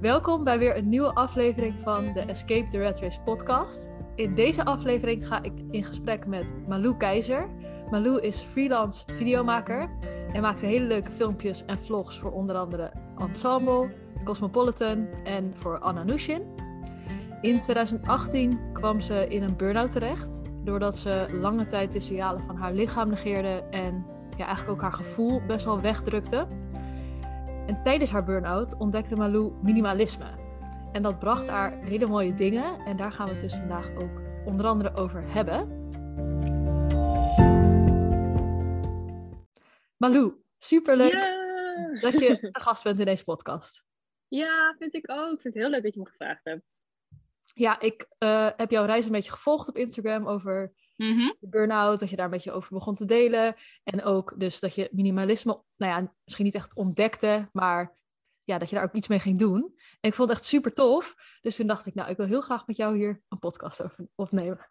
Welkom bij weer een nieuwe aflevering van de Escape the Red Race podcast. In deze aflevering ga ik in gesprek met Malou Keizer. Malou is freelance videomaker en maakt hele leuke filmpjes en vlogs voor onder andere Ensemble, Cosmopolitan en voor Anna Nushin. In 2018 kwam ze in een burn-out terecht, doordat ze lange tijd de signalen van haar lichaam negeerde en ja, eigenlijk ook haar gevoel best wel wegdrukte. En tijdens haar burn-out ontdekte Malou minimalisme. En dat bracht haar hele mooie dingen. En daar gaan we het dus vandaag ook onder andere over hebben. Malou, superleuk dat je te gast bent in deze podcast. ja, vind ik ook. Ik vind het heel leuk dat je me gevraagd hebt. Ja, ik eh, heb jouw reis een beetje gevolgd op Instagram over de burn-out, dat je daar een beetje over begon te delen. En ook dus dat je minimalisme, nou ja, misschien niet echt ontdekte, maar ja, dat je daar ook iets mee ging doen. En ik vond het echt super tof. Dus toen dacht ik, nou, ik wil heel graag met jou hier een podcast over opnemen.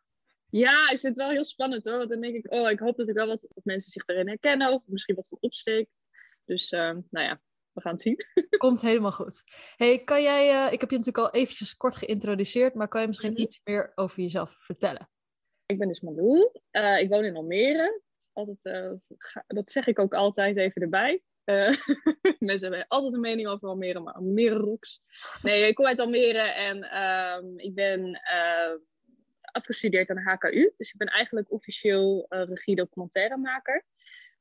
Ja, ik vind het wel heel spannend hoor. Want dan denk ik, oh, ik hoop dat ik wel wat dat mensen zich erin herkennen. Of misschien wat voor opsteek. Dus, eh, nou ja, we gaan het zien. Komt helemaal goed. Hey, kan jij, eh, ik heb je natuurlijk al eventjes kort geïntroduceerd, maar kan je misschien Mhm. iets meer over jezelf vertellen? Ik ben dus Malou. Eh, ik woon in Almere. Altijd, eh, dat zeg ik ook altijd even erbij. Eh, mensen hebben altijd een mening over Almere, maar Almere rocks. Nee, ik kom uit Almere en ehm, ik ben afgestudeerd aan de HKU. Dus ik ben eigenlijk officieel regie-documentairemaker.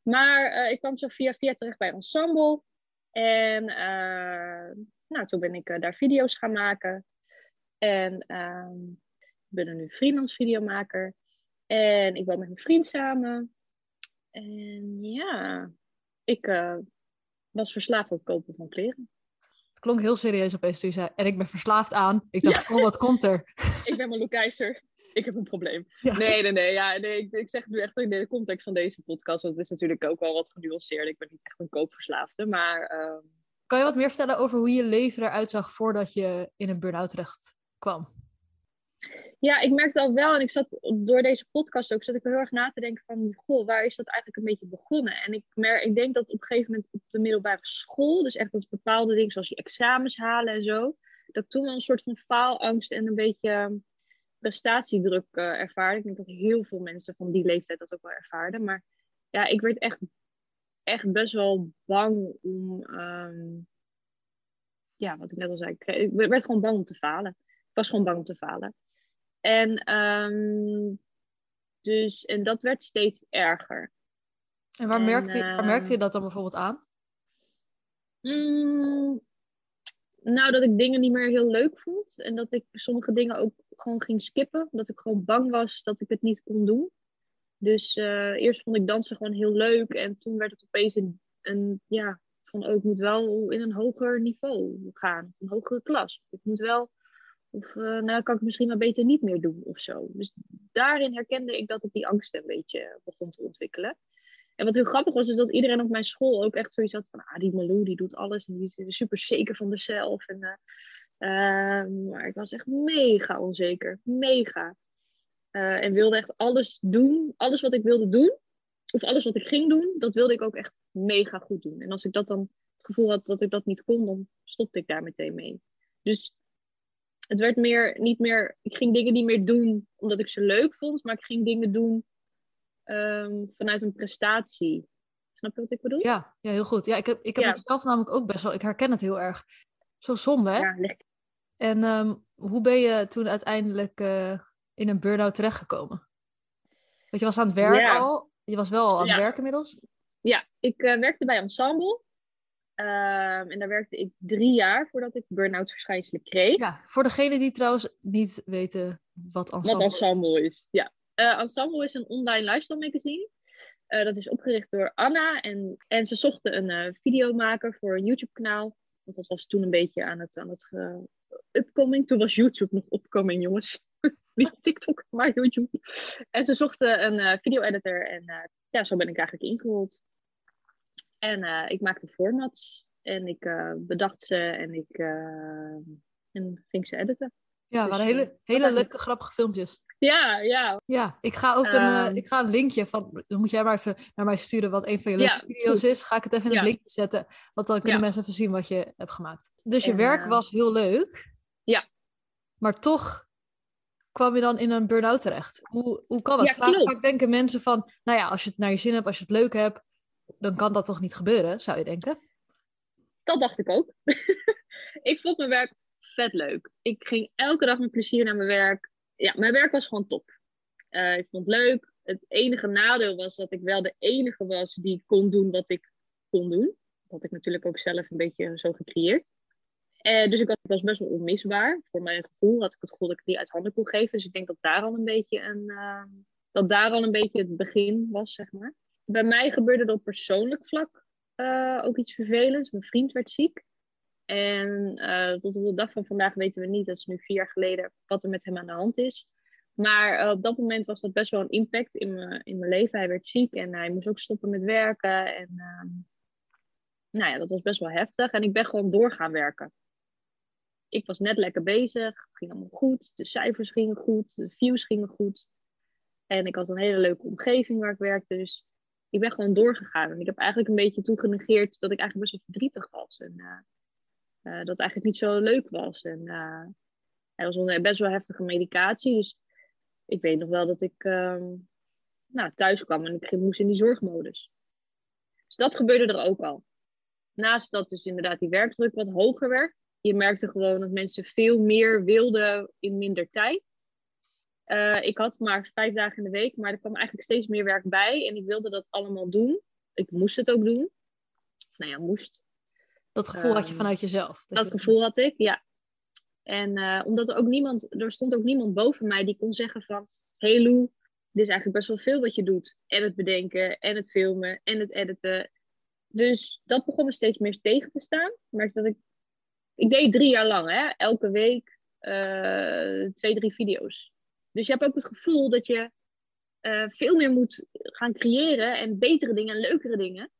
Maar ik kwam zo via via terecht bij Ensemble. En nou, toen ben ik daar video's gaan maken. En ehm, ben er nu freelance videomaker. En ik woon met mijn vriend samen. En ja, ik eh, was verslaafd aan het kopen van kleren. Het klonk heel serieus opeens toen je zei, en ik ben verslaafd aan. Ik dacht, oh, wat komt er? Ik ben Malou Keizer. Ik heb een probleem. Ja. Nee, nee, nee. Ja, nee ik, ik zeg het nu echt in de context van deze podcast. Want het is natuurlijk ook wel wat genuanceerd. Ik ben niet echt een koopverslaafde. Maar ehm, Kan je wat meer vertellen over hoe je leven eruit zag voordat je in een burn-out terecht kwam? Ja, ik merkte al wel. En ik zat door deze podcast ook. Zat ik heel erg na te denken van. Goh, waar is dat eigenlijk een beetje begonnen? En ik, mer ik denk dat op een gegeven moment op de middelbare school. Dus echt dat bepaalde dingen zoals je examens halen en zo. Dat toen wel een soort van faalangst en een beetje prestatiedruk eh, ervaarde. Ik denk dat heel veel mensen van die leeftijd dat ook wel ervaarden. Maar ja, ik werd echt, echt best wel bang om. ehm, ja, wat ik net al zei. Ik werd gewoon bang om te falen. Ik was gewoon bang om te falen. En, ehm, dus, en dat werd steeds erger. En waar, En, merkte, je- waar merkte je dat dan bijvoorbeeld aan? Mm, nou, dat ik dingen niet meer heel leuk vond. En dat ik sommige dingen ook gewoon ging skippen. Dat ik gewoon bang was dat ik het niet kon doen. Dus eh, eerst vond ik dansen gewoon heel leuk. En toen werd het opeens een, een ja, van oh, ik moet wel in een hoger niveau gaan. Een hogere klas. Ik moet wel, of eh, nou kan ik misschien maar beter niet meer doen of zo. Dus daarin herkende ik dat ik die angst een beetje begon te ontwikkelen. En wat heel grappig was, is dat iedereen op mijn school ook echt zoiets had van, ah, die Malou, die doet alles en die is super zeker van zichzelf. En, eh, eh, maar ik was echt mega onzeker, mega. Eh, en wilde echt alles doen, alles wat ik wilde doen, of alles wat ik ging doen, dat wilde ik ook echt mega goed doen. En als ik dat dan het gevoel had dat ik dat niet kon, dan stopte ik daar meteen mee. Dus het werd meer, niet meer, ik ging dingen niet meer doen omdat ik ze leuk vond, maar ik ging dingen doen ehm, vanuit een prestatie. Snap je wat ik bedoel? Ja, ja heel goed. Ja, ik heb, ik heb Ja. het zelf namelijk ook best wel. Ik herken het heel erg. Zo zonde, hè? Ja, En ehm, hoe ben je toen uiteindelijk eh, in een burn-out terechtgekomen? Want je was aan het werk Ja. al. Je was wel al aan het werk inmiddels. ja ik eh, werkte bij Ensemble. Ehm, en daar werkte ik drie jaar voordat ik burn-out verschijnselen kreeg. Ja, voor degenen die trouwens niet weten wat Wat ensemble is. Ensemble is. Ja. Eh, ensemble is een online lifestyle magazine. Eh, dat is opgericht door Anna. En, en ze zochten een eh, videomaker voor een YouTube-kanaal. Want dat was toen een beetje aan het, aan het upcoming. Toen was YouTube nog upcoming, jongens. Niet TikTok, maar YouTube. En ze zochten een video-editor. En ja, zo ben ik eigenlijk ingerold. En eh, ik maakte formats. En ik eh, bedacht ze. En ik eh, en ging ze editen. Ja, Dus, waren eh, hele, hele leuke, grappige filmpjes. Ja, ja. Ja, ik ga ook een, eh, Ehm. ik ga een linkje van. Dan moet jij maar even naar mij sturen wat een van je leukste video's is. Ga ik het even in Ja. een linkje zetten. Want dan kunnen Ja. mensen even zien wat je hebt gemaakt. Dus je En, werk was heel leuk. Ja. Maar toch kwam je dan in een burn-out terecht. Hoe, hoe kan dat? Vaak, vaak denken mensen van, nou ja, als je het naar je zin hebt, als je het leuk hebt, dan kan dat toch niet gebeuren, zou je denken? Dat dacht ik ook. ik vond mijn werk vet leuk. Ik ging elke dag met plezier naar mijn werk. Ja, mijn werk was gewoon top. Eh, ik vond het leuk. Het enige nadeel was dat ik wel de enige was die kon doen wat ik kon doen. Dat had ik natuurlijk ook zelf een beetje zo gecreëerd. Eh, dus ik was- best wel onmisbaar. Voor mijn gevoel had ik het gevoel dat ik die uit handen kon geven. Dus ik denk dat daar al een beetje een, eh, dat daar al een beetje het begin was, zeg maar. Bij mij gebeurde er op persoonlijk vlak eh, ook iets vervelends. Mijn vriend werd ziek. En eh, tot op de dag van vandaag weten we niet, dat is nu vier jaar geleden, wat er met hem aan de hand is. Maar eh, op dat moment was dat best wel een impact in mijn, in mijn leven. Hij werd ziek en hij moest ook stoppen met werken. En ehm, nou ja, dat was best wel heftig. En ik ben gewoon door gaan werken. Ik was net lekker bezig. Het ging allemaal goed. De cijfers gingen goed. De views gingen goed. En ik had een hele leuke omgeving waar ik werkte. Dus ik ben gewoon doorgegaan. En ik heb eigenlijk een beetje toegenegeerd dat ik eigenlijk best wel verdrietig was. En eh, eh, dat het eigenlijk niet zo leuk was. En eh er was een best wel heftige medicatie. Dus ik weet nog wel dat ik ehm, nou, thuis kwam en ik moest in die zorgmodus. Dus dat gebeurde er ook al. Naast dat dus inderdaad die werkdruk wat hoger werd. Je merkte gewoon dat mensen veel meer wilden in minder tijd. Eh, ik had maar vijf dagen in de week, maar er kwam eigenlijk steeds meer werk bij. En ik wilde dat allemaal doen. Ik moest het ook doen. Nou ja, moest. Dat gevoel had je Ehm, vanuit jezelf. Dat je- gevoel had ik, ja. En eh, omdat er ook niemand, er stond ook niemand boven mij die kon zeggen van, hey Lou, dit is eigenlijk best wel veel wat je doet. En het bedenken, en het filmen, en het editen. Dus dat begon me steeds meer tegen te staan. Ik merkte dat ik, ik deed drie jaar lang, hè, elke week eh, twee, drie video's. Dus je hebt ook het gevoel dat je eh, veel meer moet gaan creëren en betere dingen en leukere dingen.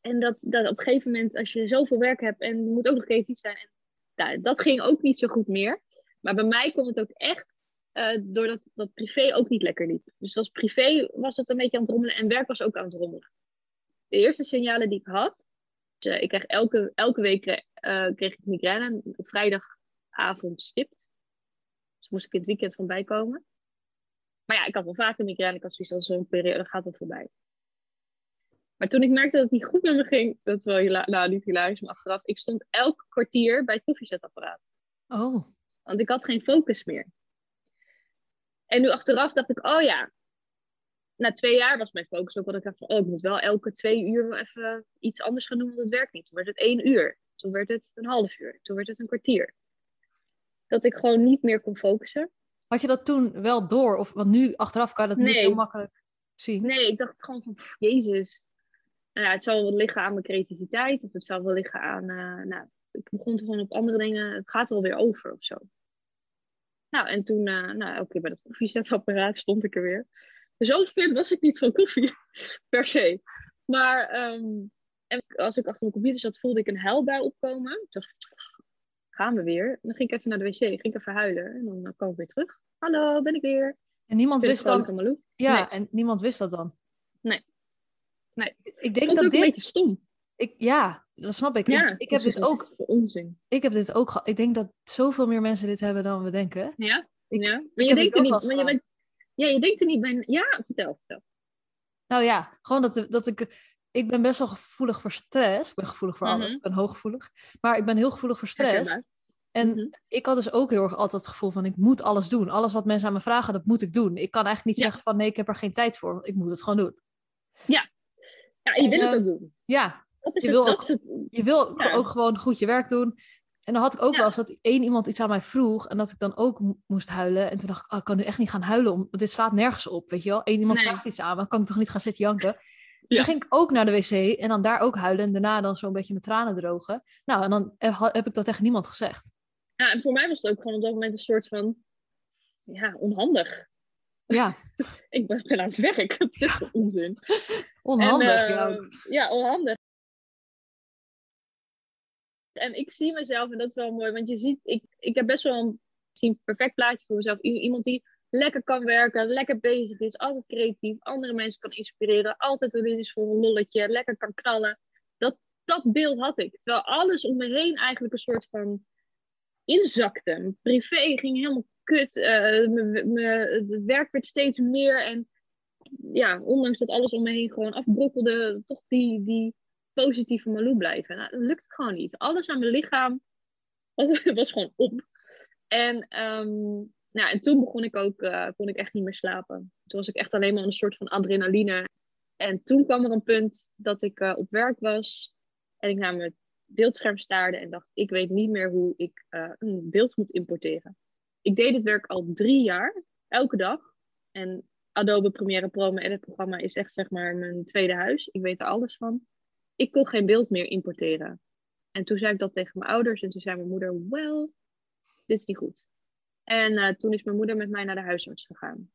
En dat, dat op een gegeven moment, als je zoveel werk hebt en je moet ook nog creatief zijn. En, nou, dat ging ook niet zo goed meer. Maar bij mij komt het ook echt eh, doordat dat privé ook niet lekker liep. Dus was privé was het een beetje aan het rommelen en werk was ook aan het rommelen. De eerste signalen die ik had, dus, eh, ik kreeg elke, elke week kreeg ik migraine vrijdagavond stipt. Dus moest ik het weekend van bijkomen. Maar ja, ik had wel vaker migraine. Ik had zoiets als zo'n periode, gaat wel voorbij. Maar toen ik merkte dat het niet goed met me ging, dat is wel hila- nou, niet hilarisch, maar achteraf, ik stond elk kwartier bij het koffiezetapparaat. Oh, Want ik had geen focus meer. En nu achteraf dacht ik, oh ja, na twee jaar was mijn focus ook wat ik dacht van, oh, ik moet wel elke twee uur wel even iets anders gaan doen, want het werkt niet. Toen werd het één uur, toen werd het een half uur, toen werd het een kwartier. Dat ik gewoon niet meer kon focussen. Had je dat toen wel door? Of, want nu, achteraf kan je dat niet heel makkelijk zien. Nee, ik dacht gewoon van, jezus. Nou ja, het zou wel liggen aan mijn creativiteit, of het zou wel liggen aan, eh, nou, ik begon gewoon op andere dingen, het gaat er wel weer over of zo. Nou, en toen, eh, nou, elke keer bij dat koffiezetapparaat stond ik er weer. Zo fan was ik niet van koffie, per se. Maar ehm, en als ik achter mijn computer zat, voelde ik een huilbui opkomen. Ik dacht, gaan we weer? En dan ging ik even naar de wc, ging ik even huilen. En dan kwam ik weer terug. Hallo, ben ik weer. En niemand wist dan... Ja, Nee. en niemand wist dat dan. Nee. Nee. Ik denk dat ook een dit... beetje stom. Ik, ja, dat snap ik. Ja, ik, ik, heb dit ook, onzin. ik heb dit ook gehad. Ik denk dat zoveel meer mensen dit hebben dan we denken. Ja? Ik- ja. Maar je denkt dit er niet. Maar je bent, ja, je denkt er niet bij. Ja, vertel, vertel. Nou ja, gewoon dat, dat ik... Ik ben best wel gevoelig voor stress. Ik ben gevoelig voor alles. Mhm. Ik ben hooggevoelig. Maar ik ben heel gevoelig voor stress. En Mhm. ik had dus ook heel erg altijd het gevoel van... Ik moet alles doen. Alles wat mensen aan me vragen, dat moet ik doen. Ik kan eigenlijk niet Ja. zeggen van... Nee, ik heb er geen tijd voor. want Ik moet het gewoon doen. Ja, en je wil En, het eh, ook doen. Ja, Dat is je het. wil ook- het. je wil Ja. ook gewoon goed je werk doen. En dan had ik ook Ja. wel eens dat één iemand iets aan mij vroeg en dat ik dan ook mo- moest huilen. En toen dacht ik, oh, ik kan nu echt niet gaan huilen, om, want dit slaat nergens op, weet je wel. Eén iemand Nee. vraagt iets aan me, dan kan ik toch niet gaan zitten janken. Ja. Dan ging ik ook naar de wc en dan daar ook huilen en daarna dan zo'n beetje mijn tranen drogen. Nou, en dan heb, ik dat tegen niemand gezegd. Ja, en voor mij was het ook gewoon op dat moment een soort van. Ja, onhandig. Ja, Ik ben aan het werk. Dat is onzin. onhandig. En, ja, eh, ook. ja, onhandig. En ik zie mezelf, en dat is wel mooi, want je ziet, ik, ik heb best wel een, een perfect plaatje voor mezelf. Iemand die lekker kan werken, lekker bezig is, altijd creatief, andere mensen kan inspireren, altijd er is voor een lolletje, lekker kan knallen. Dat, dat beeld had ik. Terwijl alles om me heen eigenlijk een soort van inzakte. Mijn privé ging helemaal kut. Uh, het werk werd steeds meer. En ja, ondanks dat alles om me heen gewoon afbrokkelde, toch die, die positieve Malou blijven. Nou, dat lukte gewoon niet. Alles aan mijn lichaam was, was gewoon op. En, um, nou, en toen begon ik ook, uh, kon ik echt niet meer slapen. Toen was ik echt alleen maar een soort van adrenaline. En toen kwam er een punt dat ik uh, op werk was en ik naar mijn beeldscherm staarde en dacht, ik weet niet meer hoe ik uh, een beeld moet importeren. Ik deed dit werk al drie jaar, elke dag. En Adobe Premiere Pro, mijn editprogramma, is echt zeg maar mijn tweede huis. Ik weet er alles van. Ik kon geen beeld meer importeren. En toen zei ik dat tegen mijn ouders en toen zei mijn moeder, well, dit is niet goed. En uh, toen is mijn moeder met mij naar de huisarts gegaan.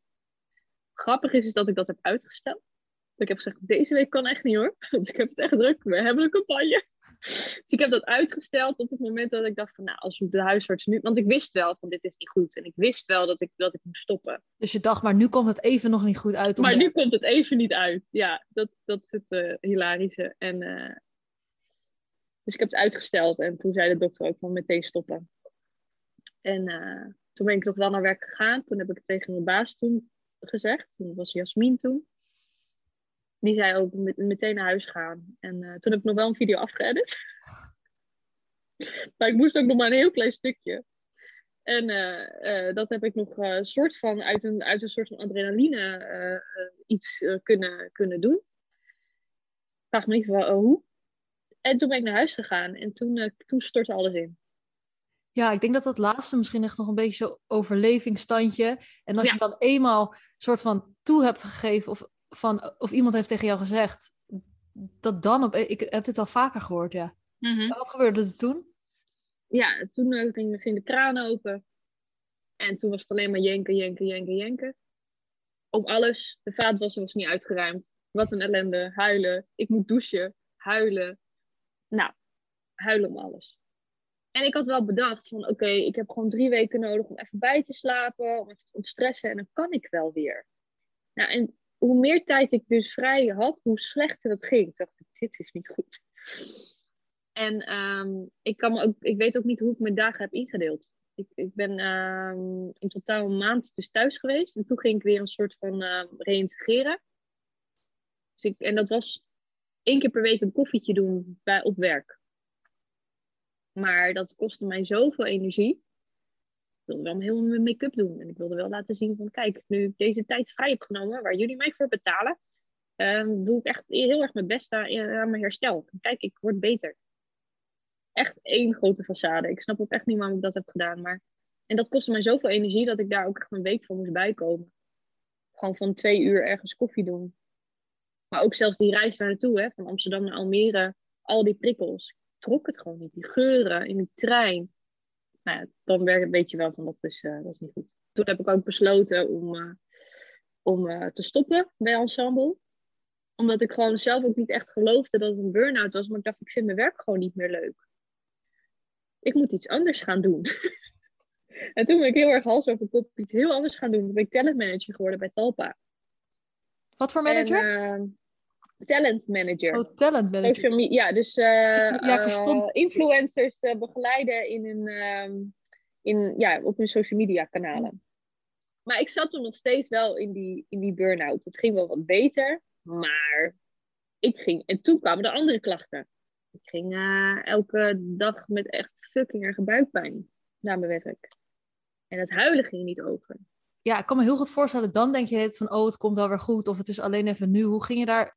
Grappig is, is dat ik dat heb uitgesteld. Ik heb gezegd, deze week kan echt niet hoor. Want ik heb het echt druk. We hebben een campagne. Dus ik heb dat uitgesteld op het moment dat ik dacht van, nou, als de huisarts nu... Want ik wist wel van, dit is niet goed. En ik wist wel dat ik, dat ik moest stoppen. Dus je dacht, maar nu komt het even nog niet goed uit. Maar nu komt het even niet uit. Ja, dat, dat is het uh, hilarische. En, uh, dus ik heb het uitgesteld. En toen zei de dokter ook van, meteen stoppen. En uh, toen ben ik nog wel naar werk gegaan. Toen heb ik het tegen mijn baas toen gezegd. Dat was Jasmin toen die zei ook met, meteen naar huis gaan. En uh, toen heb ik nog wel een video afgeëdit. maar ik moest ook nog maar een heel klein stukje. En uh, uh, dat heb ik nog soort van uit een, uit een soort van adrenaline iets kunnen, kunnen doen. Vraag me niet wel, hoe. En toen ben ik naar huis gegaan en toen, toen stortte alles in. Ja, ik denk dat dat laatste misschien echt nog een beetje zo overlevingsstandje. En als je dan eenmaal soort van toe hebt gegeven of van, of iemand heeft tegen jou gezegd, dat dan op, ik heb dit al vaker gehoord, ja. Mm Wat gebeurde er toen? Ja, toen uh, ging, ging, de kraan open. En toen was het alleen maar jenken, jenken, jenken, jenken. Om alles. De vaatwasser was niet uitgeruimd. Wat een ellende. Huilen. Ik moet douchen. Huilen. Nou, huilen om alles. En ik had wel bedacht van oké, ik heb gewoon drie weken nodig om even bij te slapen, om even te ontstressen en dan kan ik wel weer. Nou, en hoe meer tijd ik dus vrij had, hoe slechter het ging. Toen dacht ik, dit is niet goed. En um, ik, kan ook, ik weet ook niet hoe ik mijn dagen heb ingedeeld. Ik, ik ben um, in totaal een maand dus thuis geweest. En toen ging ik weer een soort van uh, reïntegreren. Dus ik, en dat was één keer per week een koffietje doen bij, op werk. Maar dat kostte mij zoveel energie wilde wel heel mijn make-up doen. En ik wilde wel laten zien van, kijk, nu ik deze tijd vrij heb genomen, waar jullie mij voor betalen, um, doe ik echt heel erg mijn best aan, aan mijn herstel. Kijk, ik word beter. Echt één grote façade. Ik snap ook echt niet waarom ik dat heb gedaan. Maar... En dat kostte mij zoveel energie dat ik daar ook echt een week voor moest bijkomen. Gewoon van twee uur ergens koffie doen. Maar ook zelfs die reis daar naartoe, hè, van Amsterdam naar Almere, al die prikkels. Trok het gewoon niet. Die geuren in de trein nou ja, dan weet je wel van dat is, uh, dat is niet goed. Toen heb ik ook besloten om, uh, om uh, te stoppen bij Ensemble. Omdat ik gewoon zelf ook niet echt geloofde dat het een burn-out was. Maar ik dacht, ik vind mijn werk gewoon niet meer leuk. Ik moet iets anders gaan doen. en toen ben ik heel erg hals over kop iets heel anders gaan doen. Toen ben ik talentmanager geworden bij Talpa. Wat voor manager? En, talent manager. Oh, talent manager. Social ja, dus uh, ja, uh, influencers uh, begeleiden in een, um, in, ja, op hun social media kanalen. Maar ik zat toen nog steeds wel in die, in die burn-out. Het ging wel wat beter, maar ik ging... En toen kwamen de andere klachten. Ik ging elke dag met echt fucking erge buikpijn naar mijn werk. En het huilen ging niet over. Ja, ik kan me heel goed voorstellen. Dan denk je van, oh, het komt wel weer goed. Of het is alleen even nu. Hoe ging je daar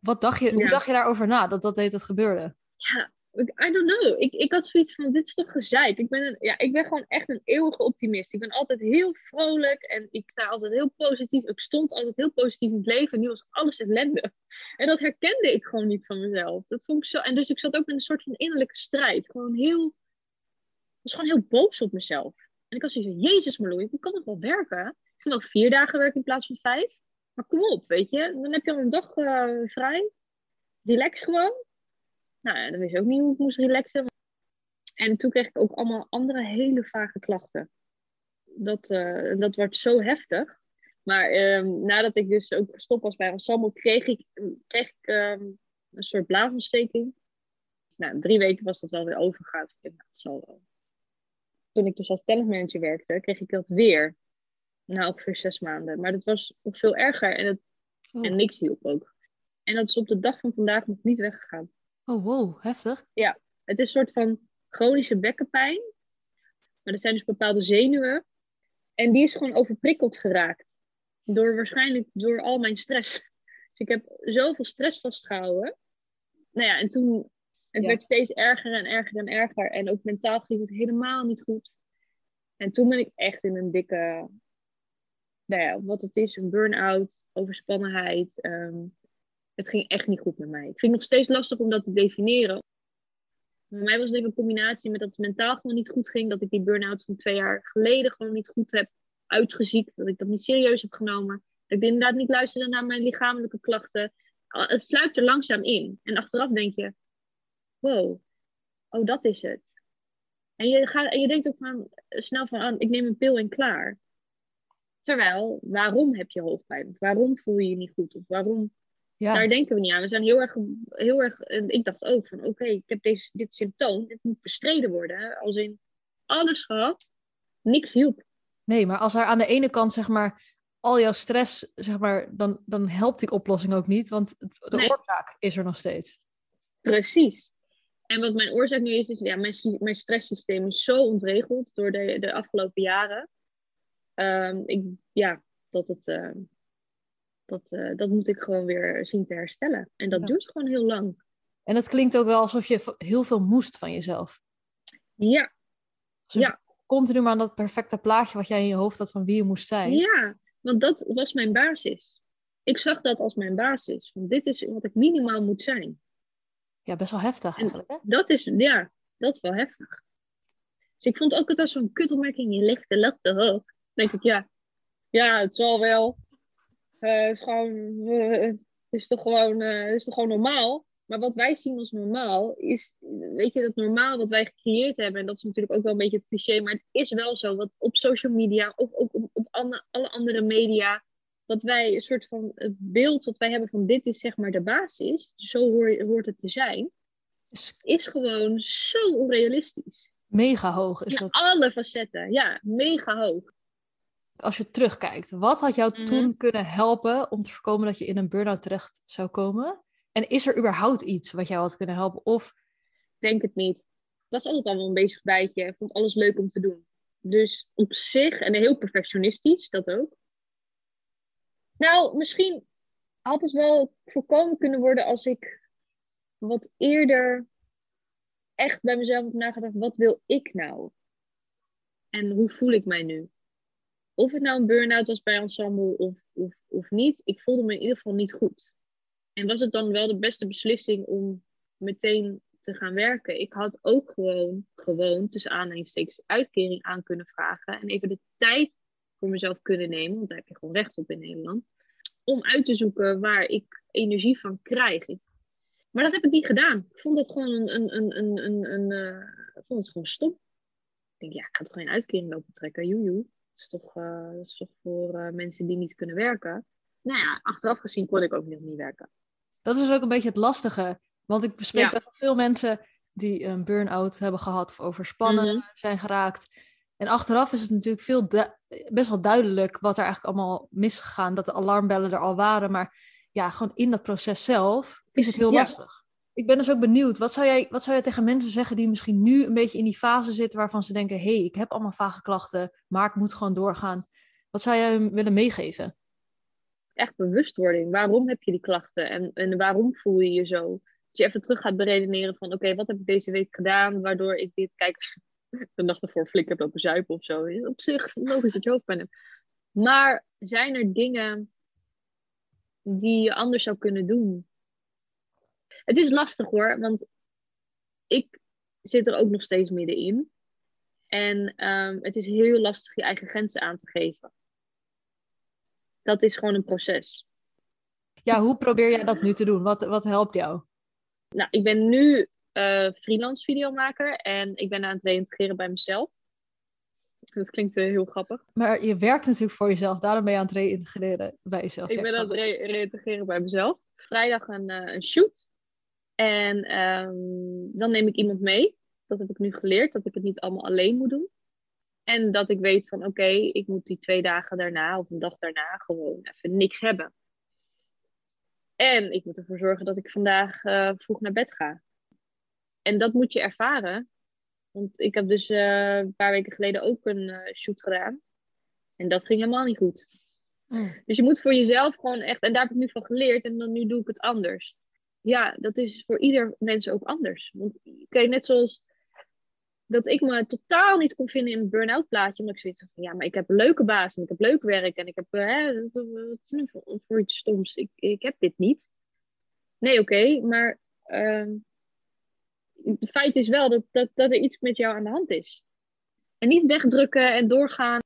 wat dacht je, Hoe dacht je daarover na dat dat deed het gebeurde? Ja, I don't know. Ik, ik had zoiets van, dit is toch gezeik. Ik ben, een, ja, ik ben gewoon echt een eeuwige optimist. Ik ben altijd heel vrolijk en ik sta altijd heel positief. Ik stond altijd heel positief in het leven en nu was alles ellende. En dat herkende ik gewoon niet van mezelf. Dat vond ik zo, en dus ik zat ook in een soort van innerlijke strijd. Gewoon heel, ik was gewoon heel boos op mezelf. En ik was zoiets van, jezus Marloei, ik kan toch wel werken? Ik kan nog vier dagen werken in plaats van vijf. Maar kom op, weet je. Dan heb je al een dag uh, vrij. Relax gewoon. Nou ja, dan wist ik ook niet hoe ik moest relaxen. En toen kreeg ik ook allemaal andere hele vage klachten. dat, uh, dat wordt zo heftig. Maar ehm, nadat ik dus ook gestopt was bij Ensemble, kreeg ik, kreeg ik ehm, een soort blaasontsteking. Nou, drie weken was dat wel weer overgegaan. Nou, Toen ik dus als talentmanager werkte, kreeg ik dat weer. Na ongeveer zes maanden. Maar dat was nog veel erger en, het, oh. en niks hielp ook. En dat is op de dag van vandaag nog niet weggegaan. Oh, wow, heftig. Ja, het is een soort van chronische bekkenpijn. Maar er zijn dus bepaalde zenuwen. En die is gewoon overprikkeld geraakt. Door waarschijnlijk door al mijn stress. Dus ik heb zoveel stress vastgehouden. Nou ja, en toen... Het werd steeds erger en erger en erger. En ook mentaal ging het helemaal niet goed. En toen ben ik echt in een dikke... Nou ja, wat het is, een burn-out, overspannenheid. Ehm, het ging echt niet goed met mij. Ik vind het nog steeds lastig om dat te definiëren. Voor mij was het even een combinatie met dat het mentaal gewoon niet goed ging. Dat ik die burn-out van twee jaar geleden gewoon niet goed heb uitgeziekt. Dat ik dat niet serieus heb genomen. Dat ik inderdaad niet luisterde naar mijn lichamelijke klachten. Het sluipt er langzaam in. En achteraf denk je, wow, oh dat is het. En je, gaat, en je denkt ook van, snel van, oh, ik neem een pil en klaar. Terwijl, waarom heb je hoofdpijn? Of waarom voel je je niet goed? Of waarom ja. Daar denken we niet aan. We zijn heel erg, heel erg ik dacht ook van oké, ik heb deze, dit symptoom, dit moet bestreden worden. Als in alles gehad, niks hielp. Nee, maar als er aan de ene kant zeg maar al jouw stress, zeg maar, dan, dan helpt die oplossing ook niet, want de oorzaak is er nog steeds. Precies. En wat mijn oorzaak nu is, is ja, mijn, mijn stresssysteem is zo ontregeld door de, de afgelopen jaren. Um, ik, ja, dat het, uh, dat, uh, dat moet ik gewoon weer zien te herstellen. En dat duurt gewoon heel lang. En het klinkt ook wel alsof je heel veel moest van jezelf. Ja. ja. Continu maar aan dat perfecte plaatje wat jij in je hoofd had van wie je moest zijn. Ja, want dat was mijn basis. Ik zag dat als mijn basis. Want dit is wat ik minimaal moet zijn. Ja, best wel heftig eigenlijk. Hè? Dat is, ja, dat is wel heftig. Dus ik vond ook het als zo'n kutopmerking, je legt de lat te hoog. Denk ik, ja, ja, het zal wel. Uh, het is gewoon, uh, is toch gewoon, uh, is toch gewoon normaal. Maar wat wij zien als normaal is, weet je, dat normaal wat wij gecreëerd hebben, en dat is natuurlijk ook wel een beetje het cliché, maar het is wel zo, wat op social media of ook op, op alle, alle andere media, wat wij een soort van het beeld wat wij hebben van dit is zeg maar de basis, zo hoor, hoort het te zijn, is gewoon zo onrealistisch. Mega hoog is dat. alle facetten, ja, mega hoog als je terugkijkt, wat had jou toen mhm. kunnen helpen om te voorkomen dat je in een burn-out terecht zou komen? En is er überhaupt iets wat jou had kunnen helpen? Of... Denk het niet. Ik was altijd al wel een bezig bijtje en vond alles leuk om te doen. Dus op zich, en heel perfectionistisch, dat ook. Nou, misschien had het wel voorkomen kunnen worden als ik wat eerder echt bij mezelf heb nagedacht, wat wil ik nou? En hoe voel ik mij nu? Of het nou een burn-out was bij Ensemble of, of, of niet, ik voelde me in ieder geval niet goed. En was het dan wel de beste beslissing om meteen te gaan werken? Ik had ook gewoon, gewoon tussen aanhalingstekens, uitkering aan kunnen vragen. En even de tijd voor mezelf kunnen nemen, want daar heb je gewoon recht op in Nederland. Om uit te zoeken waar ik energie van krijg. Maar dat heb ik niet gedaan. Ik vond het gewoon een, een, een, een, een, een uh, ik vond het gewoon stom. Ik denk, ja, ik ga toch geen uitkering lopen trekken, joejoe is toch, uh, dat is toch voor uh, mensen die niet kunnen werken. Nou ja, achteraf gezien kon ik ook nog niet werken. Dat is ook een beetje het lastige. Want ik bespreek ja. best wel veel mensen die een burn-out hebben gehad of overspannen mm -hmm. zijn geraakt. En achteraf is het natuurlijk veel best wel duidelijk wat er eigenlijk allemaal misgegaan. Dat de alarmbellen er al waren. Maar ja, gewoon in dat proces zelf is het heel ja. lastig ik ben dus ook benieuwd, wat zou, jij, wat zou jij tegen mensen zeggen die misschien nu een beetje in die fase zitten waarvan ze denken, hé, hey, ik heb allemaal vage klachten, maar ik moet gewoon doorgaan. Wat zou jij willen meegeven? Echt bewustwording. Waarom heb je die klachten en, en waarom voel je je zo? Dat je even terug gaat beredeneren van, oké, wat heb ik deze week gedaan waardoor ik dit, kijk, de nacht ervoor flikkert op een zuipen of zo. Op zich logisch dat je hoofdpijn hebt. Maar zijn er dingen die je anders zou kunnen doen? Het is lastig hoor, want ik zit er ook nog steeds middenin. En um, het is heel lastig je eigen grenzen aan te geven. Dat is gewoon een proces. Ja, hoe probeer jij dat nu te doen? Wat, wat helpt jou? Nou, ik ben nu uh, freelance videomaker en ik ben aan het reintegreren bij mezelf. Dat klinkt uh, heel grappig. Maar je werkt natuurlijk voor jezelf, daarom ben je aan het reïntegreren bij jezelf. Ik ben aan het re reïntegreren bij mezelf. Vrijdag een, uh, een shoot. En um, dan neem ik iemand mee. Dat heb ik nu geleerd, dat ik het niet allemaal alleen moet doen. En dat ik weet van oké, okay, ik moet die twee dagen daarna of een dag daarna gewoon even niks hebben. En ik moet ervoor zorgen dat ik vandaag uh, vroeg naar bed ga. En dat moet je ervaren. Want ik heb dus uh, een paar weken geleden ook een uh, shoot gedaan. En dat ging helemaal niet goed. Mm. Dus je moet voor jezelf gewoon echt, en daar heb ik nu van geleerd, en dan nu doe ik het anders. Ja, dat is voor ieder mens ook anders. Want kijk, net zoals dat ik me totaal niet kon vinden in het burn-out plaatje. Omdat ik zoiets van, ja, maar ik heb een leuke baas en ik heb leuk werk en ik heb, hè, wat is nu voor, iets stoms? Ik, ik heb dit niet. Nee, oké, maar uh, het feit is wel dat, dat, dat er iets met jou aan de hand is. En niet wegdrukken en doorgaan.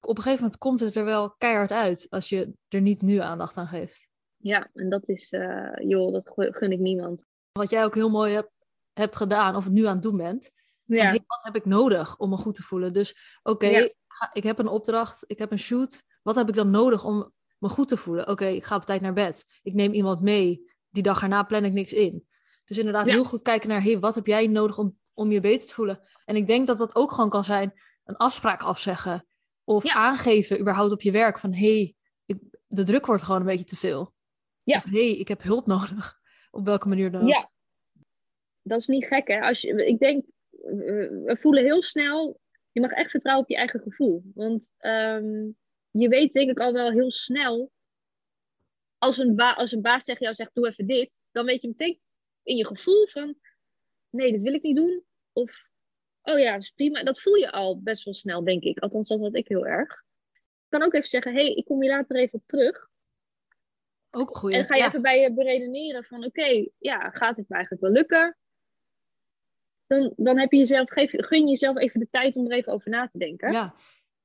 Op een gegeven moment komt het er wel keihard uit als je er niet nu aandacht aan geeft. Ja, en dat is, uh, joh, dat gun ik niemand. Wat jij ook heel mooi hebt, hebt gedaan, of het nu aan het doen bent, ja. wat heb ik nodig om me goed te voelen? Dus oké, okay, ik, ik, heb een opdracht, ik heb een shoot. Wat heb ik dan nodig om me goed te voelen? Oké, ik ga op tijd naar bed. Ik neem iemand mee. Die dag erna plan ik niks in. Dus inderdaad heel goed kijken naar, hey, wat heb jij nodig om, om je beter te voelen? En ik denk dat dat ook gewoon kan zijn een afspraak afzeggen. Of aangeven überhaupt op je werk van, hey, ik, de druk wordt gewoon een beetje te veel. Ja. Of hey, ik heb hulp nodig. Op welke manier dan. Ja, dat is niet gek hè. Als je, ik denk, we voelen heel snel, je mag echt vertrouwen op je eigen gevoel. Want um, je weet denk ik al wel heel snel, als een, ba als een baas tegen jou zegt, doe even dit, dan weet je meteen in je gevoel van, nee, dit wil ik niet doen. Of, oh ja, dat is prima. Dat voel je al best wel snel, denk ik. Althans, dat had ik heel erg. Ik kan ook even zeggen, hé, hey, ik kom hier later even op terug. Ook goed. En ga je even bij je beredeneren van, oké, ja, gaat het me eigenlijk wel lukken? dan, dan heb je jezelf, geef, gun je jezelf even de tijd om er even over na te denken. Ja.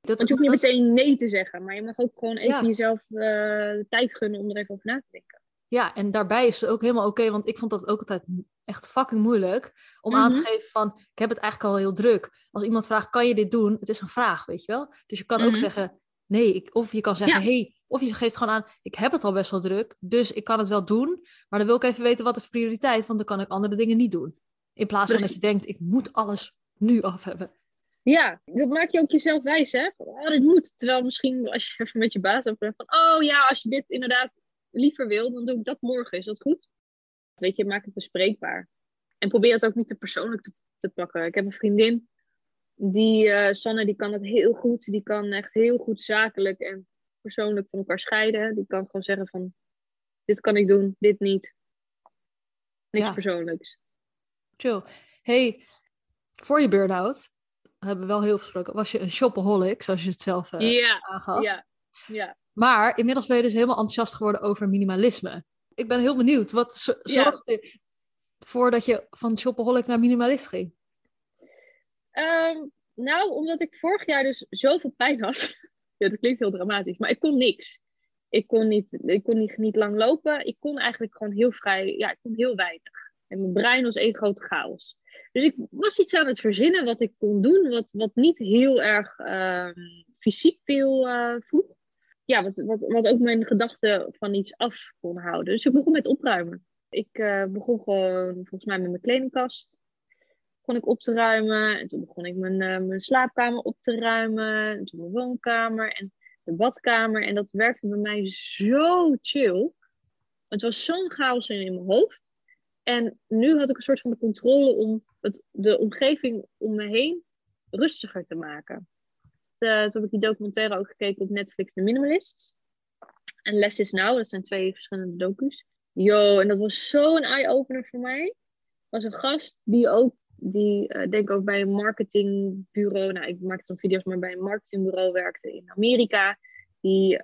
Dat, Want je hoeft niet meteen nee te zeggen, maar je mag ook gewoon even jezelf uh, de tijd gunnen om er even over na te denken. Ja, en daarbij is het ook helemaal oké, want ik vond dat ook altijd echt fucking moeilijk om aan te mhm. geven van, ik heb het eigenlijk al heel druk. Als iemand vraagt, kan je dit doen? Het is een vraag, weet je wel? Dus je kan ook mhm. zeggen, nee. Ik, of je kan zeggen, hey, of je geeft gewoon aan, ik heb het al best wel druk, dus ik kan het wel doen, maar dan wil ik even weten wat de prioriteit, want dan kan ik andere dingen niet doen. In plaats van dat je denkt, ik moet alles nu af hebben. Ja, dat maak je ook jezelf wijs, hè? Oh, dit moet. Terwijl misschien als je even met je baas over van, oh ja, als je dit inderdaad liever wil, dan doe ik dat morgen. Is dat goed? Weet je, maak het bespreekbaar. En probeer het ook niet te persoonlijk te, te pakken. Ik heb een vriendin, die, uh, Sanne, die kan het heel goed. Die kan echt heel goed zakelijk en persoonlijk van elkaar scheiden. Die kan gewoon zeggen van, dit kan ik doen, dit niet. Niks persoonlijks chill. Hey, voor je burn-out, hebben we wel heel veel gesproken, was je een shopaholic, zoals je het zelf uh, ja, aangaf. Ja, ja. Maar inmiddels ben je dus helemaal enthousiast geworden over minimalisme. Ik ben heel benieuwd, wat zorgde ja. dat je van shopaholic naar minimalist ging? Um, nou, omdat ik vorig jaar dus zoveel pijn had. ja, dat klinkt heel dramatisch, maar ik kon niks. Ik kon niet, ik kon niet, niet lang lopen. Ik kon eigenlijk gewoon heel vrij, ja, ik kon heel weinig. En mijn brein was één grote chaos. Dus ik was iets aan het verzinnen wat ik kon doen, wat, wat niet heel erg uh, fysiek veel uh, vroeg. Ja, wat, wat, wat ook mijn gedachten van iets af kon houden. Dus ik begon met opruimen. Ik uh, begon gewoon volgens mij met mijn kledingkast. Begon ik op te ruimen. En toen begon ik mijn, uh, mijn slaapkamer op te ruimen. En toen mijn woonkamer en de badkamer. En dat werkte bij mij zo chill. Het was zo'n chaos in mijn hoofd. En nu had ik een soort van de controle om het, de omgeving om me heen rustiger te maken. Uh, toen heb ik die documentaire ook gekeken op Netflix, The Minimalist. En Less is Now, dat zijn twee verschillende docus. Yo, en dat was zo'n eye-opener voor mij. Was een gast die ook, die uh, denk ook bij een marketingbureau, nou ik maakte dan video's, maar bij een marketingbureau werkte in Amerika. Die 50.000